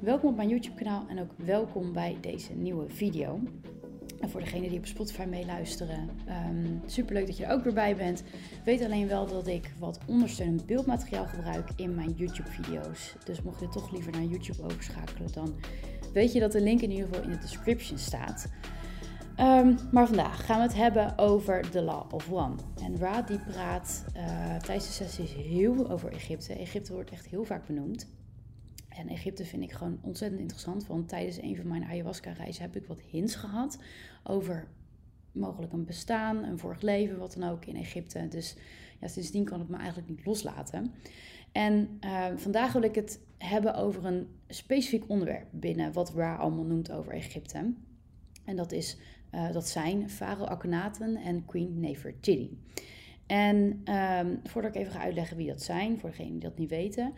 welkom op mijn YouTube kanaal en ook welkom bij deze nieuwe video. En voor degenen die op Spotify meeluisteren, um, super leuk dat je er ook weer bij bent. Weet alleen wel dat ik wat ondersteunend beeldmateriaal gebruik in mijn YouTube video's. Dus mocht je toch liever naar YouTube overschakelen, dan weet je dat de link in ieder geval in de description staat. Um, maar vandaag gaan we het hebben over The Law of One. En Ra die praat uh, tijdens de sessies heel veel over Egypte. Egypte wordt echt heel vaak benoemd. En Egypte vind ik gewoon ontzettend interessant. Want tijdens een van mijn ayahuasca-reizen heb ik wat hints gehad over mogelijk een bestaan, een vorig leven, wat dan ook in Egypte. Dus ja, sindsdien kan ik me eigenlijk niet loslaten. En uh, vandaag wil ik het hebben over een specifiek onderwerp binnen wat Ra allemaal noemt over Egypte. En dat, is, uh, dat zijn Farao Akhenaten en Queen Nefertiti. En um, voordat ik even ga uitleggen wie dat zijn, voor degenen die dat niet weten,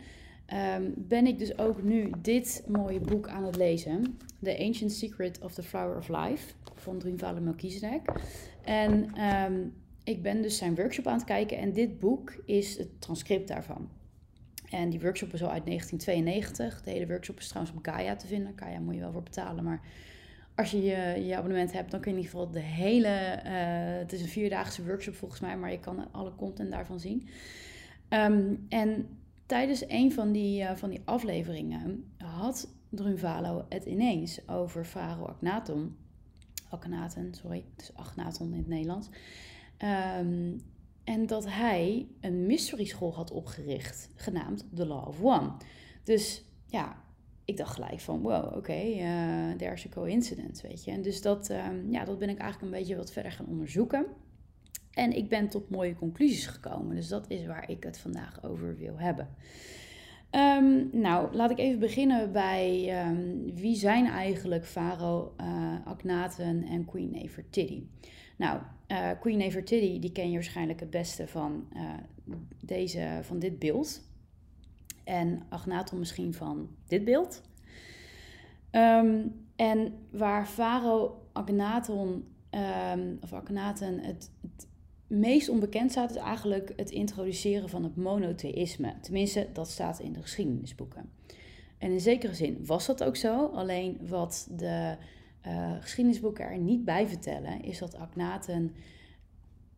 um, ben ik dus ook nu dit mooie boek aan het lezen. The Ancient Secret of the Flower of Life van Drunvalo Melchizedek. En um, ik ben dus zijn workshop aan het kijken en dit boek is het transcript daarvan. En die workshop is al uit 1992. De hele workshop is trouwens op Gaia te vinden. Gaia moet je wel voor betalen, maar als je, je abonnement hebt, dan kun je in ieder geval de hele. Uh, het is een vierdaagse workshop volgens mij, maar je kan alle content daarvan zien. Um, en tijdens een van die, uh, van die afleveringen had Drunvalo het ineens over Faro Akhenaton. Akhenaten, sorry, het is in het Nederlands. Um, en dat hij een mystery school had opgericht, genaamd The Law of One. Dus ja, ik dacht gelijk van, wow, oké, okay, uh, there's a coincidence, weet je. En dus dat, um, ja, dat ben ik eigenlijk een beetje wat verder gaan onderzoeken. En ik ben tot mooie conclusies gekomen. Dus dat is waar ik het vandaag over wil hebben. Um, nou, laat ik even beginnen bij um, wie zijn eigenlijk Farao, uh, Akhenaten en Queen Nefertiti. Nou, uh, Queen Nefertiti, die ken je waarschijnlijk het beste van, uh, deze, van dit beeld. En Akhenaton misschien van dit beeld. Um, en waar Farao Akhenaton, of Akhenaten het, het meest onbekend staat, is eigenlijk het introduceren van het monotheïsme. Tenminste, dat staat in de geschiedenisboeken. En in zekere zin was dat ook zo. Alleen wat de uh, geschiedenisboeken er niet bij vertellen, is dat Akhenaten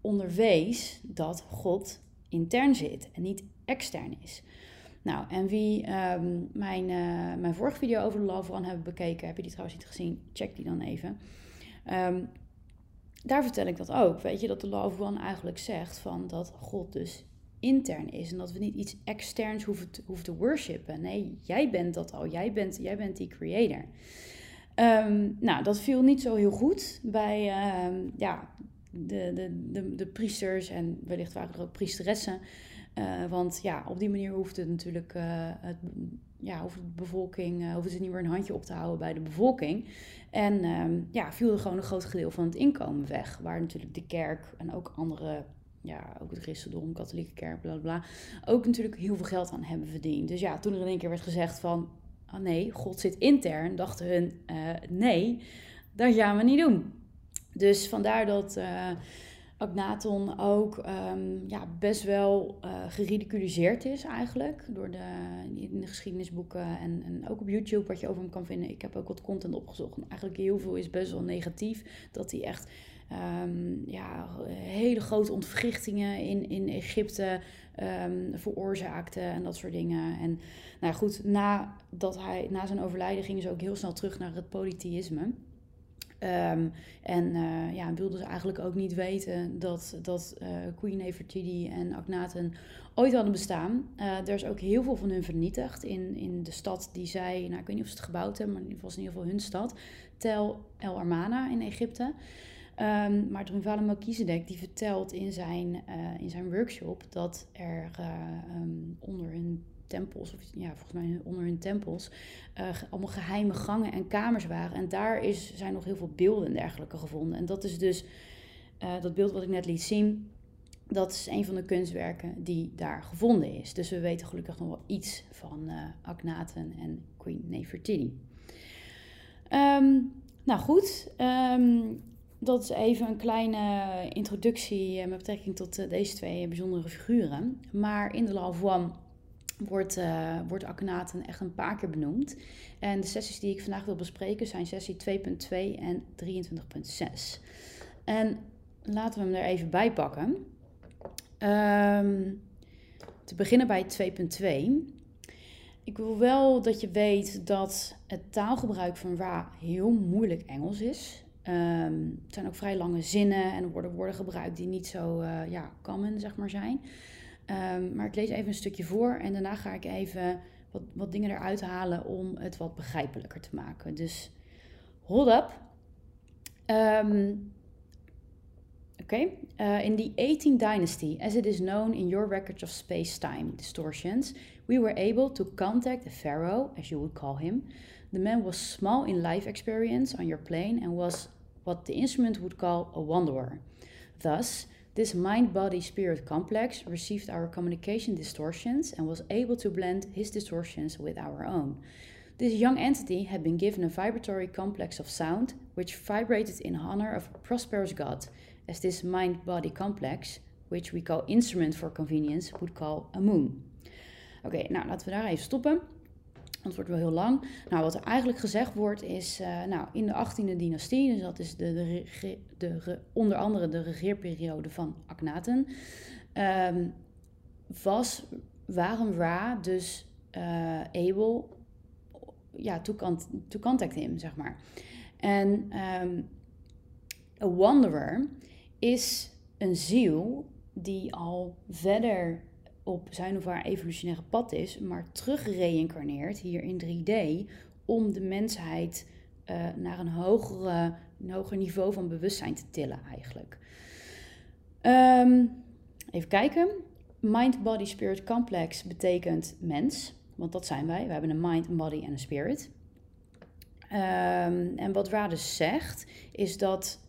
onderwees dat God intern zit en niet extern is. Nou, en wie um, mijn, uh, mijn vorige video over de Love One hebben bekeken, heb je die trouwens niet gezien, check die dan even. Um, daar vertel ik dat ook. Weet je, dat de Love One eigenlijk zegt van dat God dus intern is. En dat we niet iets externs hoeven te, hoeven te worshipen. Nee, jij bent dat al. Jij bent, jij bent die creator. Um, nou, dat viel niet zo heel goed bij um, ja, de, de, de, de priesters en wellicht waren er ook priesteressen. Uh, want ja, op die manier hoeft het natuurlijk, uh, het, ja, hoeft de bevolking, uh, hoeft het niet meer een handje op te houden bij de bevolking. En um, ja, viel er gewoon een groot gedeelte van het inkomen weg. Waar natuurlijk de kerk en ook andere, ja, ook het christendom, katholieke kerk, bla bla, ook natuurlijk heel veel geld aan hebben verdiend. Dus ja, toen er in één keer werd gezegd van, oh nee, God zit intern, dachten hun, nee, dat gaan we niet doen. Dus vandaar dat Akhenaton ook um, ja, best wel uh, geridiculiseerd is eigenlijk. Door de, in de geschiedenisboeken en, en ook op YouTube wat je over hem kan vinden. Ik heb ook wat content opgezocht. En eigenlijk heel veel is best wel negatief. Dat hij echt um, ja, hele grote ontwrichtingen in, in Egypte um, veroorzaakte en dat soort dingen. En nou goed, na, dat hij, na zijn overlijden gingen ze ook heel snel terug naar het polytheïsme. Um, en uh, ja, wilden ze eigenlijk ook niet weten dat, dat uh, Queen Nefertiti en Akhenaten ooit hadden bestaan. Uh, er is ook heel veel van hun vernietigd in, in de stad die zij, nou ik weet niet of ze het gebouwd hebben, maar het was in ieder geval hun stad, Tel El Armana in Egypte. Um, maar Drunvalo Melchizedek die vertelt in zijn, in zijn workshop dat er um, onder hun tempels, of ja, volgens mij onder hun tempels, uh, allemaal geheime gangen en kamers waren. En daar is, zijn nog heel veel beelden en dergelijke gevonden. En dat is dus uh, dat beeld wat ik net liet zien. Dat is een van de kunstwerken die daar gevonden is. Dus we weten gelukkig nog wel iets van uh, en Queen Nefertiti. Um, nou goed, um, dat is even een kleine introductie met betrekking tot deze twee bijzondere figuren. Maar in de One wordt, uh, wordt echt een paar keer benoemd. En de sessies die ik vandaag wil bespreken zijn sessie 2.2 en 23.6. En laten we hem er even bij pakken. Um, te beginnen bij 2.2. Ik wil wel dat je weet dat het taalgebruik van Ra heel moeilijk Engels is. Um, het zijn ook vrij lange zinnen en er worden woorden gebruikt die niet zo uh, ja, common zeg maar, zijn. Um, maar ik lees even een stukje voor en daarna ga ik even wat, wat dingen eruit halen om het wat begrijpelijker te maken. Dus hold up. Um, in the 18th dynasty, as it is known in your records of space time distortions, we were able to contact the pharaoh, as you would call him. The man was small in life experience on your plane and was what the instrument would call a wanderer. Thus, this mind body spirit complex received our communication distortions and was able to blend his distortions with our own. This young entity had been given a vibratory complex of sound which vibrated in honor of a prosperous god as this mind-body complex, which we call instrument for convenience, would call a moon. Oké, nou laten we daar even stoppen. Het wordt wel heel lang. Nou, wat er eigenlijk gezegd wordt is, uh, nou, in de 18e dynastie, dus dat is de, de, de, onder andere de regeerperiode van Akhenaten, um, was, waren Ra dus uh, able ja, to, to contact him, zeg maar. En um, a wanderer is een ziel die al verder op zijn of haar evolutionaire pad is, maar terug reïncarneert hier in 3D om de mensheid uh, naar een, hoger niveau van bewustzijn te tillen eigenlijk. Um, even kijken. Mind, Body, Spirit Complex betekent mens, want dat zijn wij. We hebben een mind, een body en een spirit. Um, en wat Rades zegt, is dat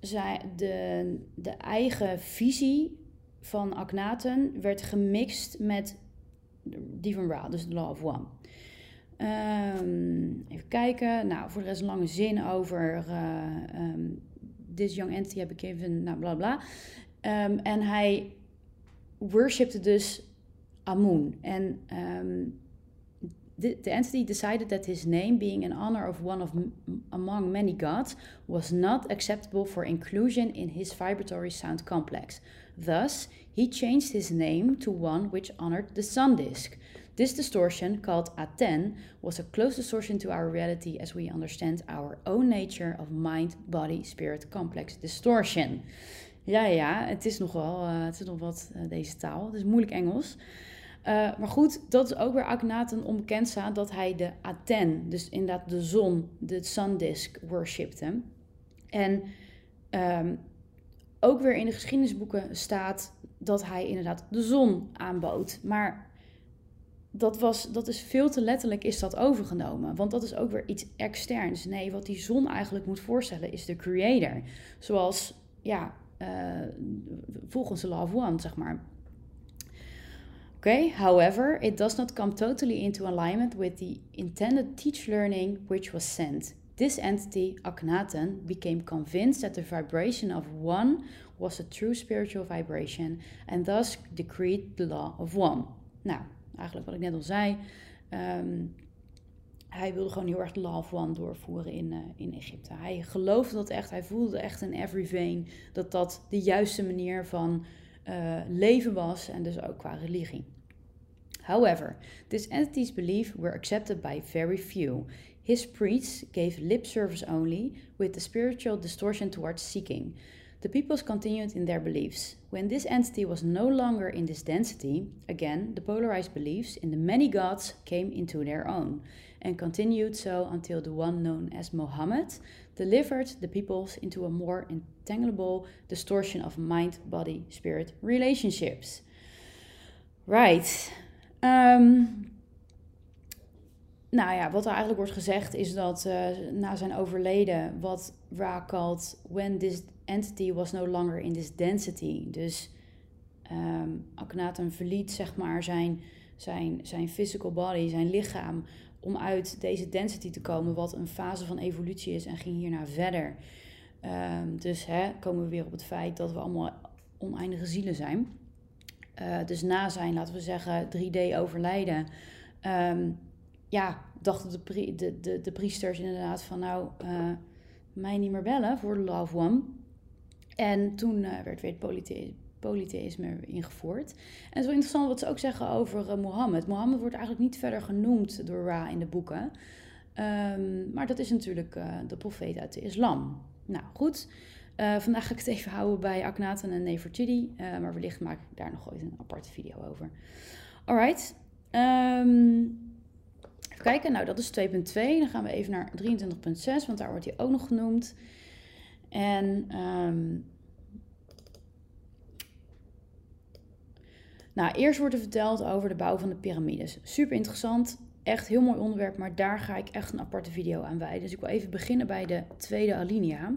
zij, de, de eigen visie van Akhenaten werd gemixt met die van Ra, dus de Law of One. Um, even kijken. Nou, voor de rest een lange zin over uh, um, this young entity heb ik even, nou bla bla. Um, en hij worshipte dus Amun. En the, the entity decided that his name, being in honor of one of among many gods, was not acceptable for inclusion in his vibratory sound complex. Thus, he changed his name to one which honored the sun disk. This distortion, called Aten, was a close distortion to our reality as we understand our own nature of mind, body, spirit complex distortion. Ja, ja, het is nog uh, het is nog wat uh, deze taal. Het is moeilijk Engels. Uh, maar goed, dat is ook weer Akhenaten onbekend staat dat hij de Aten, dus inderdaad de zon, de sun disk, worshipte. En um, ook weer in de geschiedenisboeken staat dat hij inderdaad de zon aanbood. Maar dat, was, dat is veel te letterlijk is dat overgenomen. Want dat is ook weer iets externs. Nee, wat die zon eigenlijk moet voorstellen is de creator. Zoals, ja, uh, volgens de of One, zeg maar. Okay, however, it does not come totally into alignment with the intended teach learning which was sent. This entity, Akhenaten, became convinced that the vibration of one was a true spiritual vibration and thus decreed the law of one. Nou, eigenlijk wat ik net al zei. Um, hij wilde gewoon heel erg de law of one doorvoeren in, uh, in Egypte. Hij geloofde dat echt, hij voelde echt in every vein dat dat de juiste manier van uh, leven was en dus ook qua religie. However, this entity's beliefs were accepted by very few. His priests gave lip service only, with the spiritual distortion towards seeking. The peoples continued in their beliefs. When this entity was no longer in this density, again, the polarized beliefs in the many gods came into their own, and continued so until the one known as Mohammed delivered the peoples into a more entanglable distortion of mind, body, spirit relationships. Right. Um, nou ja, wat er eigenlijk wordt gezegd is dat uh, na zijn overleden, wat Ra called when this entity was no longer in this density. Dus um, Akhenaten verliet zeg maar zijn, zijn, zijn physical body, zijn lichaam, om uit deze density te komen, wat een fase van evolutie is, en ging hierna verder. Um, dus hè, komen we weer op het feit dat we allemaal oneindige zielen zijn. dus na zijn, laten we zeggen, 3D overlijden, ehm, ja, dachten de, de, de, de, priesters inderdaad van nou, uh, mij niet meer bellen voor de Love One. En toen werd weer het polytheïsme ingevoerd. En het is wel interessant wat ze ook zeggen over Mohammed. Mohammed wordt eigenlijk niet verder genoemd door Ra in de boeken. Ehm, maar dat is natuurlijk de profeet uit de islam. Nou goed, uh, vandaag ga ik het even houden bij Akhenaten en Nefertiti. Maar wellicht maak ik daar nog ooit een aparte video over. Alright. Um, even kijken. Nou, dat is 2.2. Dan gaan we even naar 23.6, want daar wordt hij ook nog genoemd. En... Um, nou, eerst wordt er verteld over de bouw van de piramides. Super interessant. Echt heel mooi onderwerp, maar daar ga ik echt een aparte video aan wijden. Dus ik wil even beginnen bij de tweede alinea.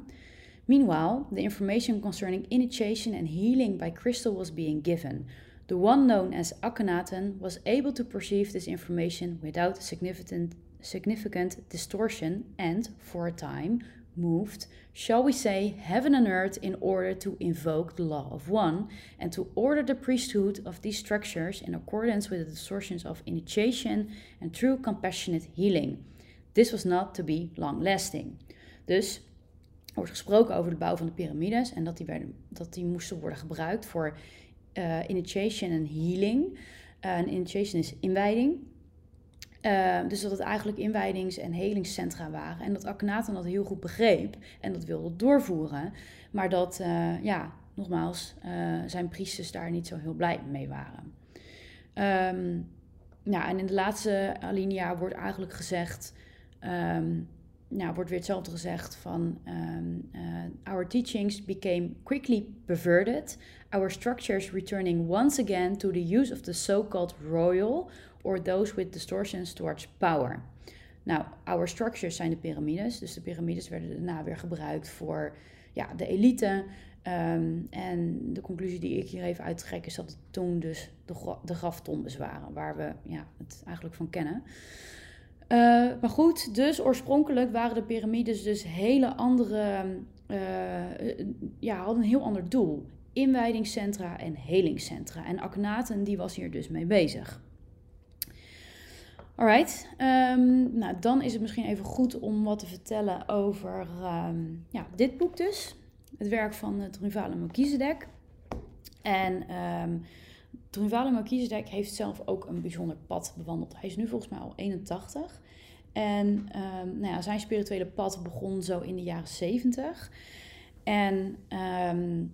Meanwhile, the information concerning initiation and healing by crystal was being given. The one known as Akhenaten was able to perceive this information without significant, significant distortion and, for a time, moved, shall we say, heaven and earth in order to invoke the law of one and to order the priesthood of these structures in accordance with the distortions of initiation and true compassionate healing. This was not to be long lasting. Dus Er wordt gesproken over de bouw van de piramides en dat die, werden, dat die moesten worden gebruikt voor uh, initiation en healing. Uh, initiation is inwijding. Uh, dus dat het eigenlijk inwijdings- en helingscentra waren. En dat Akhenaten dat heel goed begreep en dat wilde doorvoeren. Maar dat, ja, nogmaals, zijn priesters daar niet zo heel blij mee waren. Nou, en in de laatste alinea wordt eigenlijk gezegd... Um, nou, wordt weer hetzelfde gezegd van um, uh, our teachings became quickly perverted, our structures returning once again to the use of the so-called royal or those with distortions towards power. Nou, our structures zijn de piramides, dus de piramides werden daarna weer gebruikt voor ja, de elite. Um, en de conclusie die ik hier even uittrek is dat het toen dus de, de graftombes waren, waar we ja, het eigenlijk van kennen. Uh, maar goed, dus oorspronkelijk waren de piramides dus hele andere, uh, ja, hadden een heel ander doel. Inwijdingscentra en helingscentra. En Akhenaten die was hier dus mee bezig. Alright, um, nou dan is het misschien even goed om wat te vertellen over um, ja, dit boek dus. Het werk van het Rivale Melchizedek. En um, Drunvalo Melchizedek heeft zelf ook een bijzonder pad bewandeld. Hij is nu volgens mij al 81. En um, nou ja, zijn spirituele pad begon zo in de jaren 70. En um,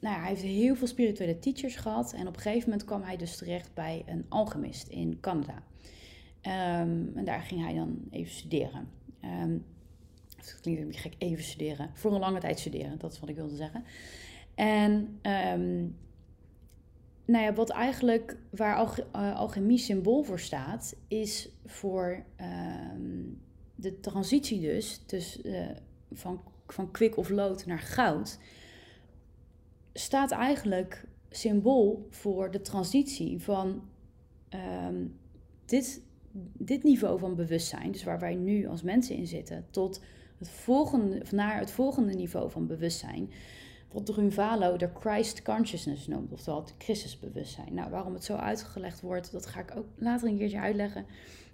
nou ja, hij heeft heel veel spirituele teachers gehad. En op een gegeven moment kwam hij dus terecht bij een alchemist in Canada. Um, en daar ging hij dan even studeren. Het klinkt een beetje gek, even studeren. Voor een lange tijd studeren, dat is wat ik wilde zeggen. En nou ja, wat eigenlijk waar uh, alchemie symbool voor staat, is voor ehm, de transitie dus, dus van, van kwik of lood naar goud, staat eigenlijk symbool voor de transitie van um, dit, dit niveau van bewustzijn, dus waar wij nu als mensen in zitten, tot het volgende, naar het volgende niveau van bewustzijn Drunvalo de Christ Consciousness noemt, oftewel het Christusbewustzijn. Nou, waarom het zo uitgelegd wordt, dat ga ik ook later een keertje uitleggen.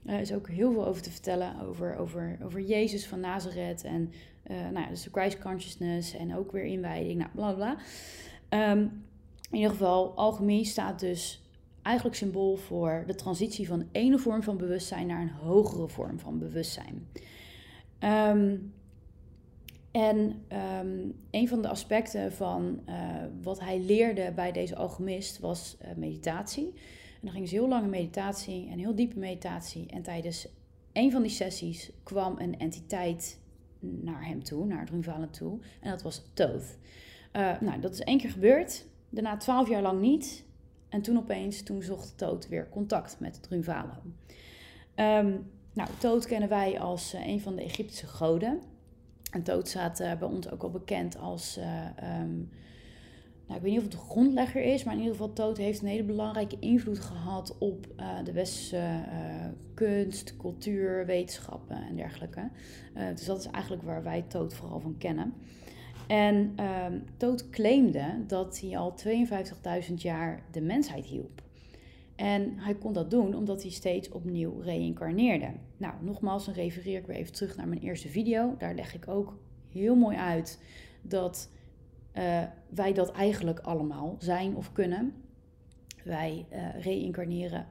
Er is ook heel veel over te vertellen over, over, over Jezus van Nazareth en uh, nou ja, dus de Christ Consciousness en ook weer inwijding, nou bla bla. Um, in ieder geval, alchemie staat dus eigenlijk symbool voor de transitie van ene vorm van bewustzijn naar een hogere vorm van bewustzijn. Um, en um, een van de aspecten van uh, wat hij leerde bij deze alchemist was uh, meditatie. En dan ging ze heel lange meditatie en heel diepe meditatie. En tijdens een van die sessies kwam een entiteit naar hem toe, naar Drunvalen toe. En dat was Toth. Uh, nou, dat is één keer gebeurd. Daarna twaalf jaar lang niet. En toen opeens, toen zocht Toth weer contact met Drunvalen. Um, nou, Toth kennen wij als een van de Egyptische goden. En Toot staat uh, bij ons ook wel bekend als. Uh, um, nou, ik weet niet of het de grondlegger is, maar in ieder geval Toot heeft een hele belangrijke invloed gehad op uh, de westerse kunst, cultuur, wetenschappen en dergelijke. dus dat is eigenlijk waar wij Toot vooral van kennen. En um, Toot claimde dat hij al 52.000 jaar de mensheid hielp. En hij kon dat doen omdat hij steeds opnieuw reïncarneerde. Nou, nogmaals, dan refereer ik weer even terug naar mijn eerste video. Daar leg ik ook heel mooi uit dat uh, wij dat eigenlijk allemaal zijn of kunnen. Wij uh, reïncarneren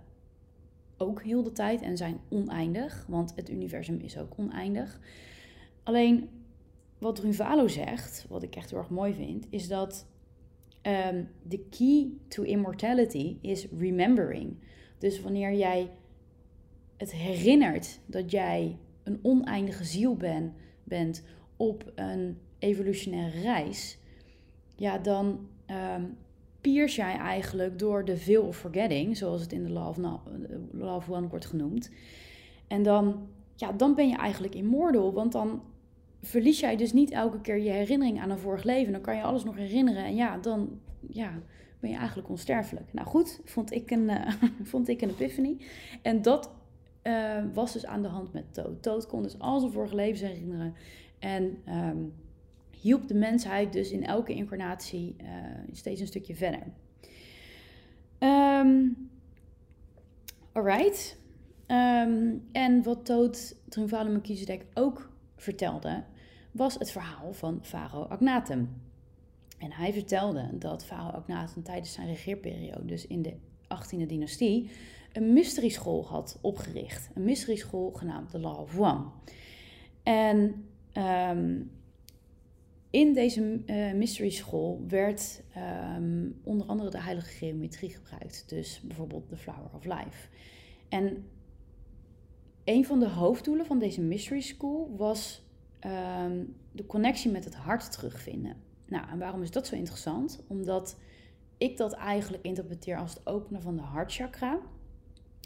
ook heel de tijd en zijn oneindig, want het universum is ook oneindig. Alleen wat Ruvalo zegt, wat ik echt heel erg mooi vind, is dat de key to immortality is remembering. Dus wanneer jij het herinnert dat jij een oneindige ziel ben, bent op een evolutionaire reis, ja, dan um, piers jij eigenlijk door de veil of forgetting, zoals het in de of One wordt genoemd. En dan, ja, dan ben je eigenlijk immortal, want dan verlies jij dus niet elke keer je herinnering aan een vorig leven. Dan kan je alles nog herinneren en ja, dan ja, ben je eigenlijk onsterfelijk. Nou goed, vond ik een, uh, vond ik een epiphany. En dat uh, was dus aan de hand met Toad. Toad kon dus al zijn vorige levens herinneren. En um, hielp de mensheid dus in elke incarnatie uh, steeds een stukje verder. Um, alright. Um, en wat Toad Triumphale Melchizedek ook vertelde, was het verhaal van Farao Agnatum. En hij vertelde dat Farao Agnatum tijdens zijn regeerperiode, dus in de 18e dynastie, een mystery school had opgericht. Een mystery school genaamd de One. En um, in deze uh, mystery school werd um, onder andere de heilige geometrie gebruikt. Dus bijvoorbeeld de Flower of Life. En een van de hoofddoelen van deze mystery school was um, de connectie met het hart terugvinden. Nou, en waarom is dat zo interessant? Omdat ik dat eigenlijk interpreteer als het openen van de hartchakra.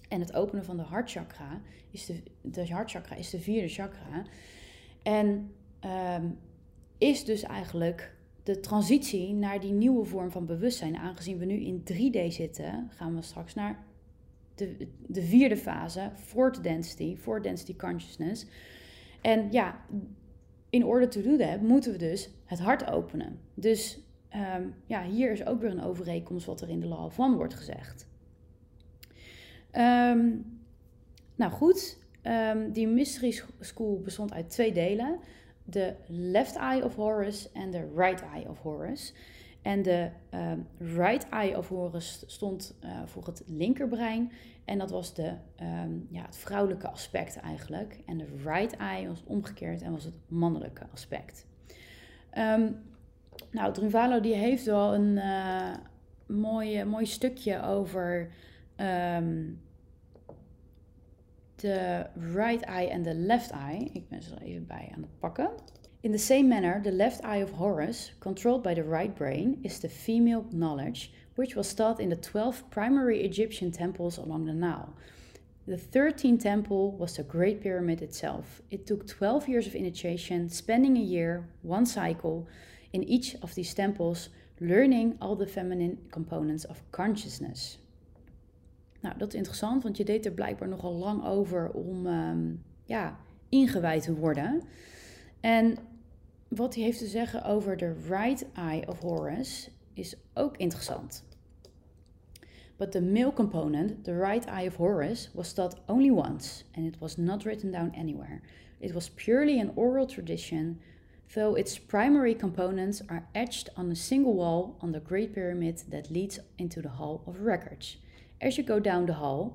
En het openen van de hartchakra is de, de hartchakra is de vierde chakra. En um, is dus eigenlijk de transitie naar die nieuwe vorm van bewustzijn. Aangezien we nu in 3D zitten, gaan we straks naar de, de vierde fase, fourth density, fourth density consciousness. En ja, in order to do that moeten we dus het hart openen. Dus um, ja, hier is ook weer een overeenkomst wat er in de Law of One wordt gezegd. Um, nou goed, um, die Mystery School bestond uit twee delen. De left eye of Horus en de right eye of Horus. En de right eye of Horus stond uh, voor het linkerbrein. En dat was de, um, ja, het vrouwelijke aspect eigenlijk. En de right eye was omgekeerd en was het mannelijke aspect. Um, nou, Drunvalo die heeft wel een uh, mooi, mooi stukje over de right eye en de left eye. Ik ben ze er even bij aan het pakken. In the same manner, the left eye of Horus, controlled by the right brain, is the female knowledge which was taught in the 12 primary Egyptian temples along the Nile. The 13th temple was the Great Pyramid itself. It took 12 years of initiation, spending a year, one cycle, in each of these temples, learning all the feminine components of consciousness. Nou, dat is interessant, want je deed er blijkbaar nogal lang over om um, ja, ingewijd te worden. En wat hij heeft te zeggen over de right eye of Horus is ook interessant. But the male component, the right eye of Horus, was taught only once, and it was not written down anywhere. It was purely an oral tradition, though its primary components are etched on a single wall on the Great Pyramid that leads into the Hall of Records. As you go down the hall,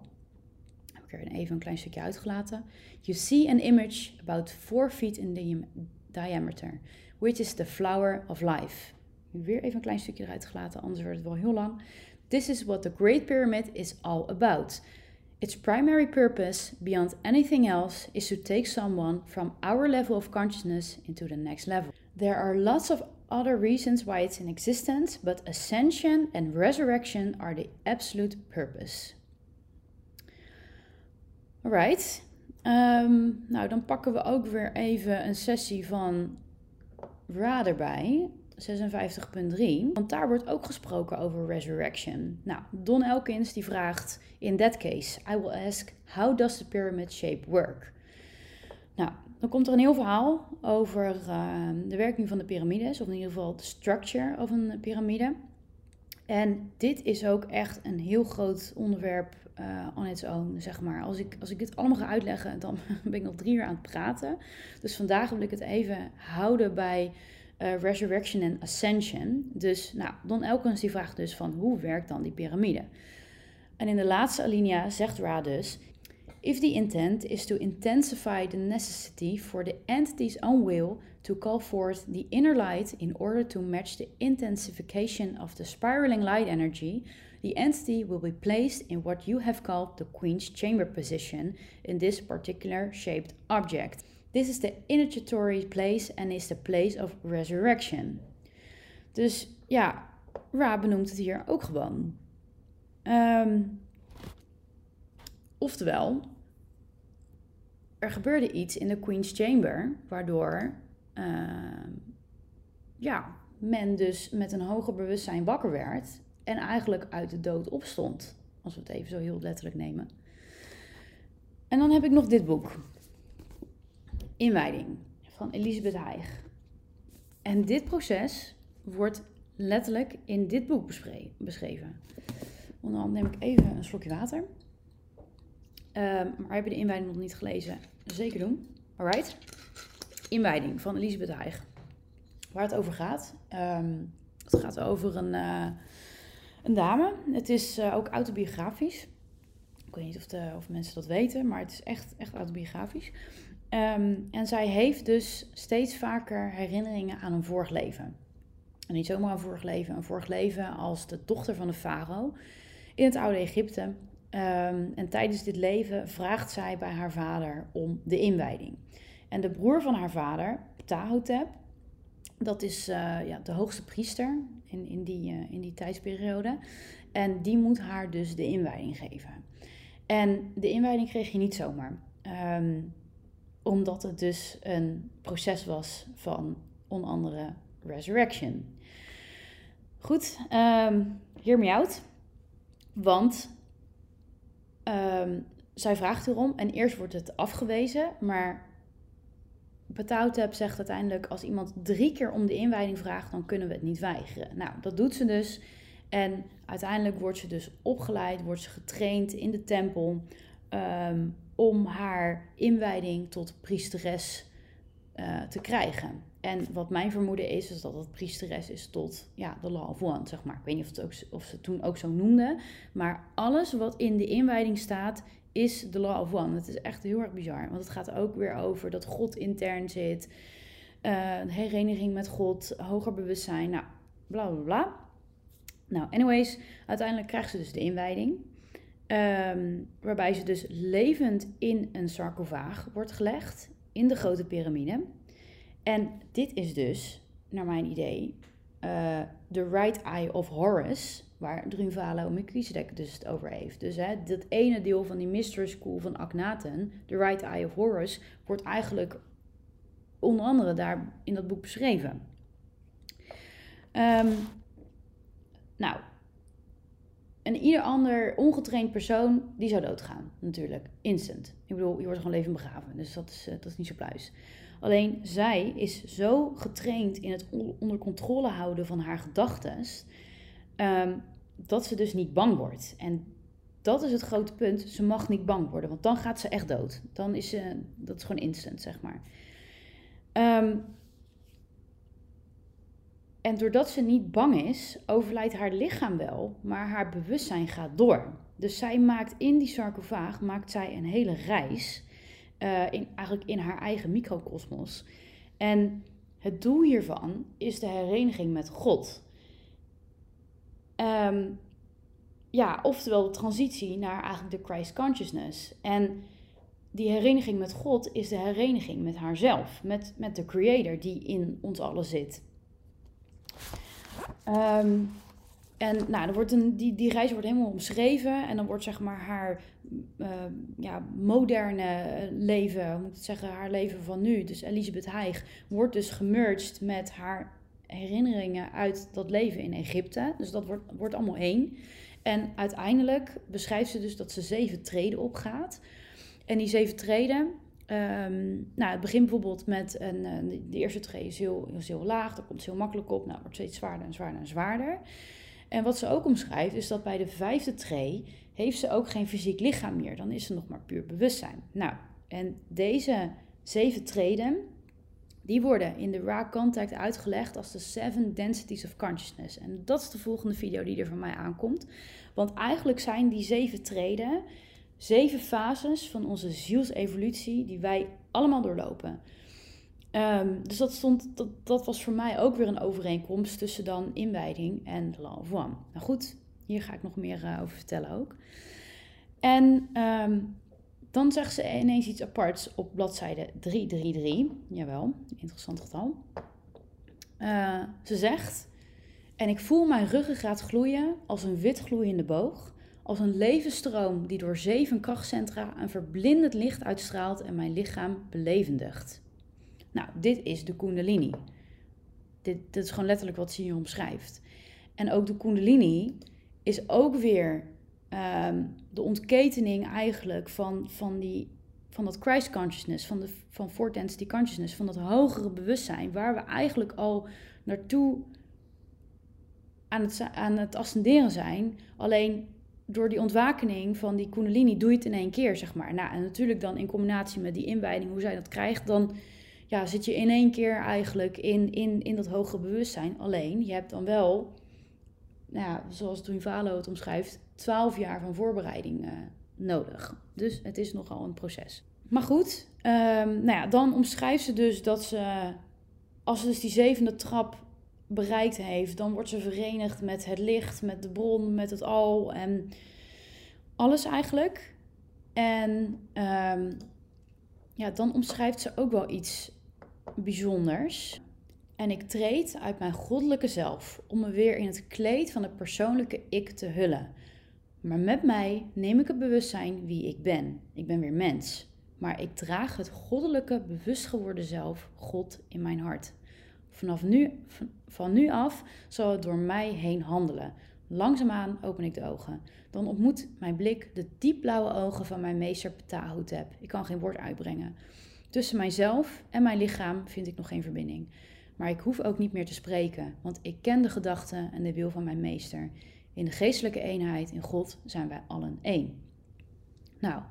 heb ik er even een klein stukje uitgelaten, you see an image about 4 feet in the diameter, which is the flower of life. Weer even een klein stukje eruit gelaten, anders wordt het wel heel lang. This is what the Great Pyramid is all about. Its primary purpose, beyond anything else, is to take someone from our level of consciousness into the next level. There are lots of other reasons why it's in existence, but ascension and resurrection are the absolute purpose. Alright. Um, nou, dan pakken we ook weer even een sessie van Ra erbij. 56.3. Want daar wordt ook gesproken over resurrection. Nou, Don Elkins die vraagt: In that case, I will ask, how does the pyramid shape work? Nou, dan komt er een heel verhaal over uh, de werking van de piramides, of in ieder geval de structure of een piramide. En dit is ook echt een heel groot onderwerp uh, on its own, zeg maar. Als ik, als ik dit allemaal ga uitleggen, dan ben ik nog drie uur aan het praten. Dus vandaag wil ik het even houden bij uh, resurrection en ascension. Dus, nou, Don Elkins die vraagt dus van, hoe werkt dan die piramide? En in de laatste alinea zegt Ra dus... If the intent is to intensify the necessity for the entity's own will to call forth the inner light in order to match the intensification of the spiraling light energy, the entity will be placed in what you have called the Queen's Chamber position in this particular shaped object. This is the initiatory place and is the place of resurrection. Dus ja, Ra benoemt het hier ook gewoon. Um, oftewel, er gebeurde iets in de Queen's Chamber, waardoor uh, ja, men dus met een hoger bewustzijn wakker werd en eigenlijk uit de dood opstond. Als we het even zo heel letterlijk nemen. En dan heb ik nog dit boek. Inwijding van Elisabeth Heig. En dit proces wordt letterlijk in dit boek beschreven. dan neem ik even een slokje water. Um, maar heb je de inwijding nog niet gelezen? Zeker doen. Alright. Inwijding van Elisabeth Heig. Waar het over gaat. Um, het gaat over een, uh, een dame. Het is uh, ook autobiografisch. Ik weet niet of, de, of mensen dat weten, maar het is echt, echt autobiografisch. Um, en zij heeft dus steeds vaker herinneringen aan een vorig leven. En niet zomaar een vorig leven, een vorig leven als de dochter van de farao in het oude Egypte. Um, en tijdens dit leven vraagt zij bij haar vader om de inwijding. En de broer van haar vader, Ptahotep, dat is uh, ja, de hoogste priester in, in, die, uh, in die tijdsperiode. En die moet haar dus de inwijding geven. En de inwijding kreeg je niet zomaar. Um, omdat het dus een proces was van onder andere resurrection. Goed, um, hear me. Want um, zij vraagt erom en eerst wordt het afgewezen, maar Betautep zegt uiteindelijk als iemand drie keer om de inwijding vraagt, dan kunnen we het niet weigeren. Nou, dat doet ze dus. En uiteindelijk wordt ze dus opgeleid, wordt ze getraind in de tempel um, om haar inwijding tot priesteres uh, te krijgen. En wat mijn vermoeden is, is dat het priesteres is tot ja, de Law of One, zeg maar. Ik weet niet of, het ook, of ze toen ook zo noemden. Maar alles wat in de inwijding staat, is de Law of One. Het is echt heel erg bizar. Want het gaat ook weer over dat God intern zit. Uh, hereniging met God, hoger bewustzijn. Nou, bla bla bla. Nou, anyways, uiteindelijk krijgt ze dus de inwijding. Um, waarbij ze dus levend in een sarcofaag wordt gelegd in de grote piramide. En dit is dus, naar mijn idee, de right eye of Horus, waar Drunvalo Melchizedek dus het over heeft. Dus hè, dat ene deel van die mystery school van Akhenaten, de right eye of Horus, wordt eigenlijk onder andere daar in dat boek beschreven. Um, nou, en ieder ander ongetraind persoon, die zou doodgaan, natuurlijk. Instant. Ik bedoel, je wordt gewoon leven begraven. Dus dat is, uh, dat is niet zo pluis. Alleen zij is zo getraind in het onder controle houden van haar gedachten, um, dat ze dus niet bang wordt. En dat is het grote punt. Ze mag niet bang worden, want dan gaat ze echt dood. Dan is ze, dat is gewoon instant, zeg maar. Um, en doordat ze niet bang is, overlijdt haar lichaam wel, maar haar bewustzijn gaat door. Dus zij maakt in die sarcofaag maakt zij een hele reis uh, in, eigenlijk in haar eigen microcosmos. En het doel hiervan is de hereniging met God. Um, ja, oftewel de transitie naar eigenlijk de Christ consciousness. En die hereniging met God is de hereniging met haarzelf, met, met de Creator die in ons allen zit. Um, en nou, dan wordt een, die, die reis wordt helemaal omschreven. En dan wordt zeg maar haar uh, ja, moderne leven, hoe moet ik zeggen, haar leven van nu. Dus Elisabeth Heig wordt dus gemerged met haar herinneringen uit dat leven in Egypte. Dus dat wordt, wordt allemaal één. En uiteindelijk beschrijft ze dus dat ze zeven treden opgaat. En die zeven treden, Ehm, nou, het begint bijvoorbeeld met een, eh, de eerste tree is heel, is heel laag, daar komt ze heel makkelijk op. Nou, wordt steeds zwaarder en zwaarder en zwaarder. En wat ze ook omschrijft, is dat bij de vijfde tree heeft ze ook geen fysiek lichaam meer. Dan is ze nog maar puur bewustzijn. Nou, en deze zeven treden, die worden in de Raw Contact uitgelegd als de Seven Densities of Consciousness. En dat is de volgende video die er van mij aankomt. Want eigenlijk zijn die zeven treden zeven fases van onze zielsevolutie die wij allemaal doorlopen. Um, dus dat, stond, dat, dat was voor mij ook weer een overeenkomst tussen dan inwijding en of One. Nou goed, hier ga ik nog meer uh, over vertellen ook. En um, dan zegt ze ineens iets aparts op bladzijde 333. Jawel, interessant getal. Uh, ze zegt, en ik voel mijn ruggengraat gloeien als een wit gloeiende boog als een levensstroom die door zeven krachtcentra een verblindend licht uitstraalt en mijn lichaam belevendigt. Nou, dit is de Kundalini. Dit, dit is gewoon letterlijk wat ze hier omschrijft. En ook de Kundalini is ook weer ehm, de ontketening eigenlijk van, van, die, van dat Christ consciousness, van, de, van Fourth Density consciousness, van dat hogere bewustzijn, waar we eigenlijk al naartoe aan het, aan het ascenderen zijn. Alleen door die ontwakening van die kundalini doe je het in één keer, zeg maar. Nou, en natuurlijk dan in combinatie met die inwijding, hoe zij dat krijgt, dan ja, zit je in één keer eigenlijk in, in, in dat hogere bewustzijn. Alleen, je hebt dan wel, nou ja, zoals Twin Valo het omschrijft, twaalf jaar van voorbereiding uh, nodig. Dus het is nogal een proces. Maar goed, um, nou ja, dan omschrijft ze dus dat ze, als ze dus die zevende trap bereikt heeft, dan wordt ze verenigd met het licht, met de bron, met het al en alles eigenlijk. En um, ja, dan omschrijft ze ook wel iets bijzonders. En ik treed uit mijn goddelijke zelf om me weer in het kleed van het persoonlijke ik te hullen. Maar met mij neem ik het bewustzijn wie ik ben. Ik ben weer mens. Maar ik draag het goddelijke, bewust geworden zelf, God, in mijn hart. Vanaf nu, van nu af zal het door mij heen handelen. Langzaamaan open ik de ogen. Dan ontmoet mijn blik de diepblauwe ogen van mijn meester Ptahotep. Ik kan geen woord uitbrengen. Tussen mijzelf en mijn lichaam vind ik nog geen verbinding. Maar ik hoef ook niet meer te spreken, want ik ken de gedachten en de wil van mijn meester. In de geestelijke eenheid in God zijn wij allen één. Nou,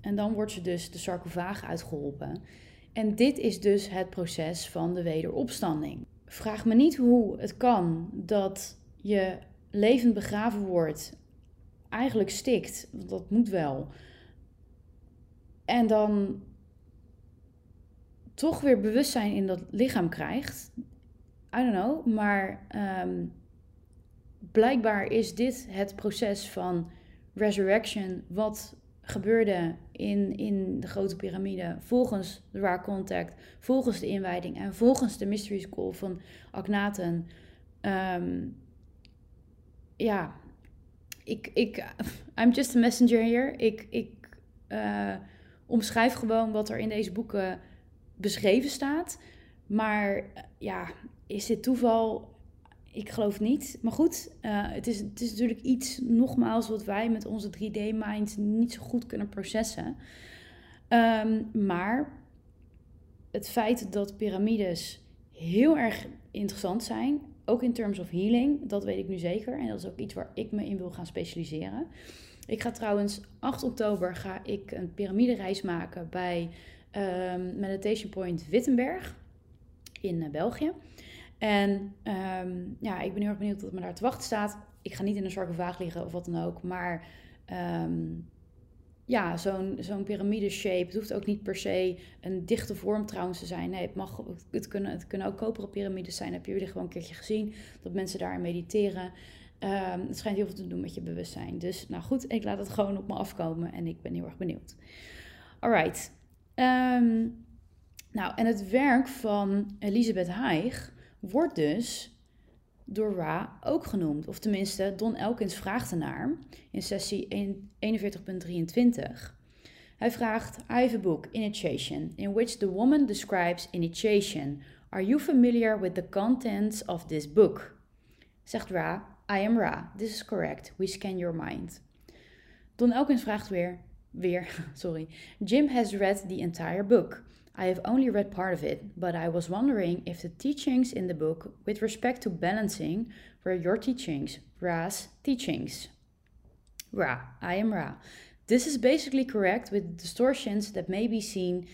en dan wordt ze dus de sarcofaag uitgeholpen. En dit is dus het proces van de wederopstanding. Vraag me niet hoe het kan dat je levend begraven wordt, eigenlijk stikt, dat moet wel. En dan toch weer bewustzijn in dat lichaam krijgt. I don't know, maar um, blijkbaar is dit het proces van resurrection wat gebeurde in, in de grote piramide volgens de Raar Contact, volgens de inwijding en volgens de Mystery School van Akhenaten. Um, ja, ik, ik, I'm just a messenger hier. Ik, ik uh, omschrijf gewoon wat er in deze boeken beschreven staat. Maar ja, is dit toeval? ik geloof niet. Maar goed, uh, het, is, het is natuurlijk iets, nogmaals, wat wij met onze 3D-mind niet zo goed kunnen processen. Um, maar het feit dat piramides heel erg interessant zijn, ook in terms of healing, dat weet ik nu zeker. En dat is ook iets waar ik me in wil gaan specialiseren. Ik ga trouwens 8 oktober ga ik een piramidereis maken bij um, Meditation Point Wittenberg in uh, België. En um, ja, ik ben heel erg benieuwd wat me daar te wachten staat. Ik ga niet in een sarcofaag liggen of wat dan ook. Maar um, ja, zo'n zo'n piramide-shape. Het hoeft ook niet per se een dichte vorm trouwens te zijn. Nee, het, mag, het, kunnen, het kunnen ook koperen piramides zijn. Heb je jullie gewoon een keertje gezien. Dat mensen daar mediteren. Het schijnt heel veel te doen met je bewustzijn. Dus nou goed, ik laat het gewoon op me afkomen. En ik ben heel erg benieuwd. Alright. Um, nou, en het werk van Elisabeth Haig wordt dus door Ra ook genoemd. Of tenminste, Don Elkins vraagt ernaar in sessie 41.23. Hij vraagt, I have a book, Initiation, in which the woman describes initiation. Are you familiar with the contents of this book? Zegt Ra, I am Ra, this is correct, we scan your mind. Don Elkins vraagt weer, weer, sorry. Jim has read the entire book. I have only read part of it, but I was wondering if the teachings in the book with respect to balancing were your teachings, Ra's teachings. Ra, I am Ra. This is basically correct with distortions that may be seen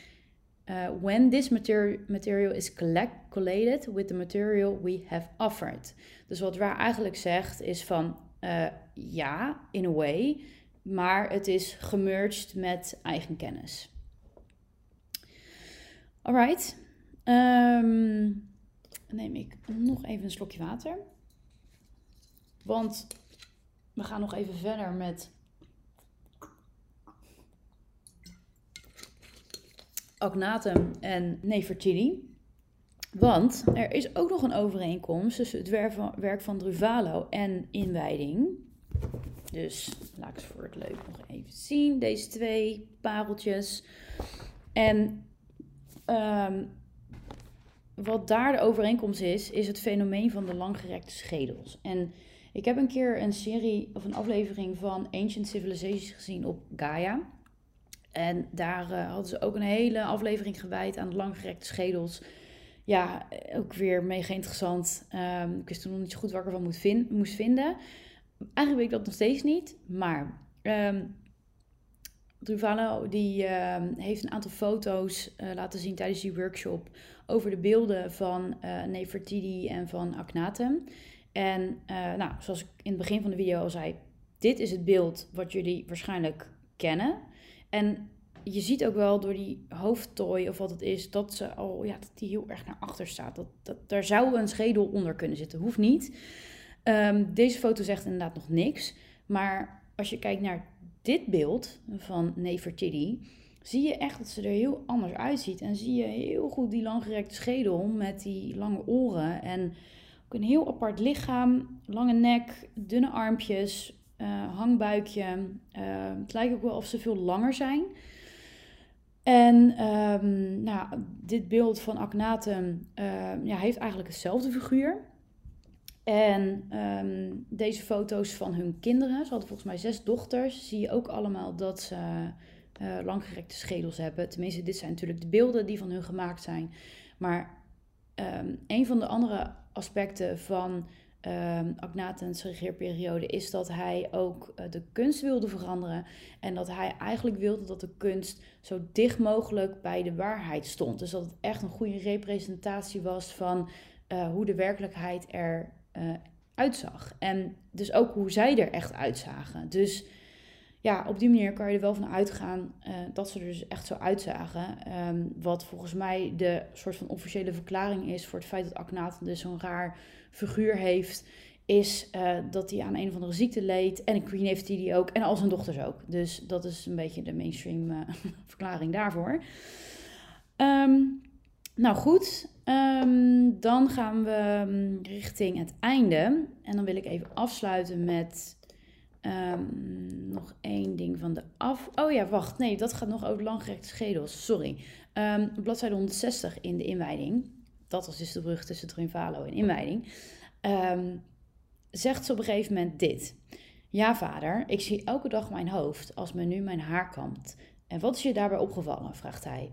uh, when this material, material is collect, collated with the material we have offered. Dus wat Ra eigenlijk zegt is van uh, ja, in a way, maar het is gemerged met eigen kennis. Alright, um, neem ik nog even een slokje water. Want we gaan nog even verder met Agnatum en Nefertiti. Want er is ook nog een overeenkomst tussen het werk van Druvalo en inwijding. Dus laat ik ze voor het leuk nog even zien. Deze twee pareltjes. En um, wat daar de overeenkomst is, is het fenomeen van de langgerekte schedels. En ik heb een keer een serie of een aflevering van Ancient Civilizations gezien op Gaia. En daar uh, hadden ze ook een hele aflevering gewijd aan langgerekte schedels. Ja, ook weer mega interessant. Um, ik wist toen nog niet zo goed waar ik ervan moest vinden. Eigenlijk weet ik dat nog steeds niet. Maar um, die um, heeft een aantal foto's uh, laten zien tijdens die workshop over de beelden van uh, Nefertiti en van Akhenaten. En uh, nou, zoals ik in het begin van de video al zei, dit is het beeld wat jullie waarschijnlijk kennen. En je ziet ook wel door die hoofdtooi of wat het is, dat ze al, ja, dat die heel erg naar achter staat. Dat, dat, daar zou een schedel onder kunnen zitten. Hoeft niet. Um, deze foto zegt inderdaad nog niks. Maar als je kijkt naar dit beeld van Nefertiti, zie je echt dat ze er heel anders uitziet. En zie je heel goed die langgerekte schedel met die lange oren. En ook een heel apart lichaam, lange nek, dunne armpjes, uh, hangbuikje. Uh, het lijkt ook wel of ze veel langer zijn. En um, nou, dit beeld van Akhenaten ja, heeft eigenlijk hetzelfde figuur. En um, deze foto's van hun kinderen, ze hadden volgens mij zes dochters, zie je ook allemaal dat ze uh, langgerekte schedels hebben. Tenminste, dit zijn natuurlijk de beelden die van hun gemaakt zijn. Maar um, een van de andere aspecten van um, Agnatens regeerperiode is dat hij ook uh, de kunst wilde veranderen. En dat hij eigenlijk wilde dat de kunst zo dicht mogelijk bij de waarheid stond. Dus dat het echt een goede representatie was van uh, hoe de werkelijkheid er uh, uitzag. En dus ook hoe zij er echt uitzagen. Dus ja, op die manier kan je er wel van uitgaan uh, dat ze er dus echt zo uitzagen. Um, wat volgens mij de soort van officiële verklaring is voor het feit dat Akhenaten dus zo'n raar figuur heeft. Is uh, dat hij aan een of andere ziekte leed. En een Queen heeft hij die ook. En al zijn dochters ook. Dus dat is een beetje de mainstream verklaring daarvoor. Um, nou goed, um, dan gaan we richting het einde. En dan wil ik even afsluiten met um, nog één ding van de af. Oh ja, wacht. Nee, dat gaat nog over langgerekte schedels. Sorry. Um, bladzijde 160 in de inwijding. Dat was dus de brug tussen Trinvalo en inwijding. zegt ze op een gegeven moment dit. Ja, vader, ik zie elke dag mijn hoofd als men nu mijn haar kampt. En wat is je daarbij opgevallen? vraagt hij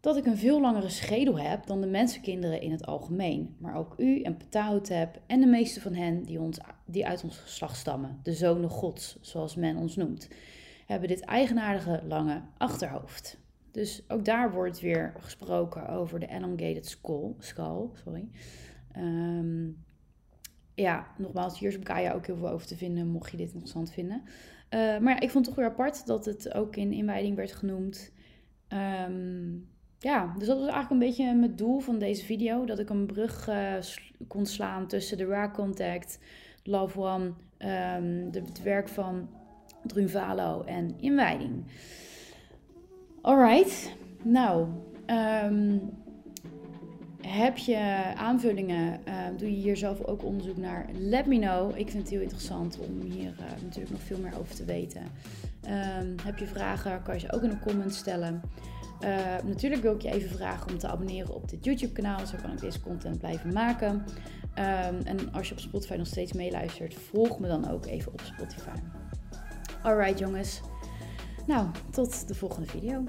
dat ik een veel langere schedel heb dan de mensenkinderen in het algemeen, maar ook u en Ptahotep en de meeste van hen die, ons, die uit ons geslacht stammen, de zonen gods, zoals men ons noemt, hebben dit eigenaardige lange achterhoofd. Dus ook daar wordt weer gesproken over de elongated skull. skull sorry. Um, ja, nogmaals, hier is op Gaia ook heel veel over te vinden, mocht je dit interessant vinden. Uh, maar ja, ik vond het toch weer apart dat het ook in inwijding werd genoemd. Um, ja, dus dat was eigenlijk een beetje mijn doel van deze video. Dat ik een brug uh, kon slaan tussen de Rare Contact, Love One, um, het werk van Drunvalo en Inwijding. Alright, nou, um, heb je aanvullingen? Uh, doe je hier zelf ook onderzoek naar? Let me know. Ik vind het heel interessant om hier uh, natuurlijk nog veel meer over te weten. Heb je vragen? Kan je ze ook in de comments stellen. Uh, natuurlijk wil ik je even vragen om te abonneren op dit YouTube kanaal. Zo kan ik deze content blijven maken. Um, en als je op Spotify nog steeds meeluistert, volg me dan ook even op Spotify. Alright jongens. Nou, tot de volgende video.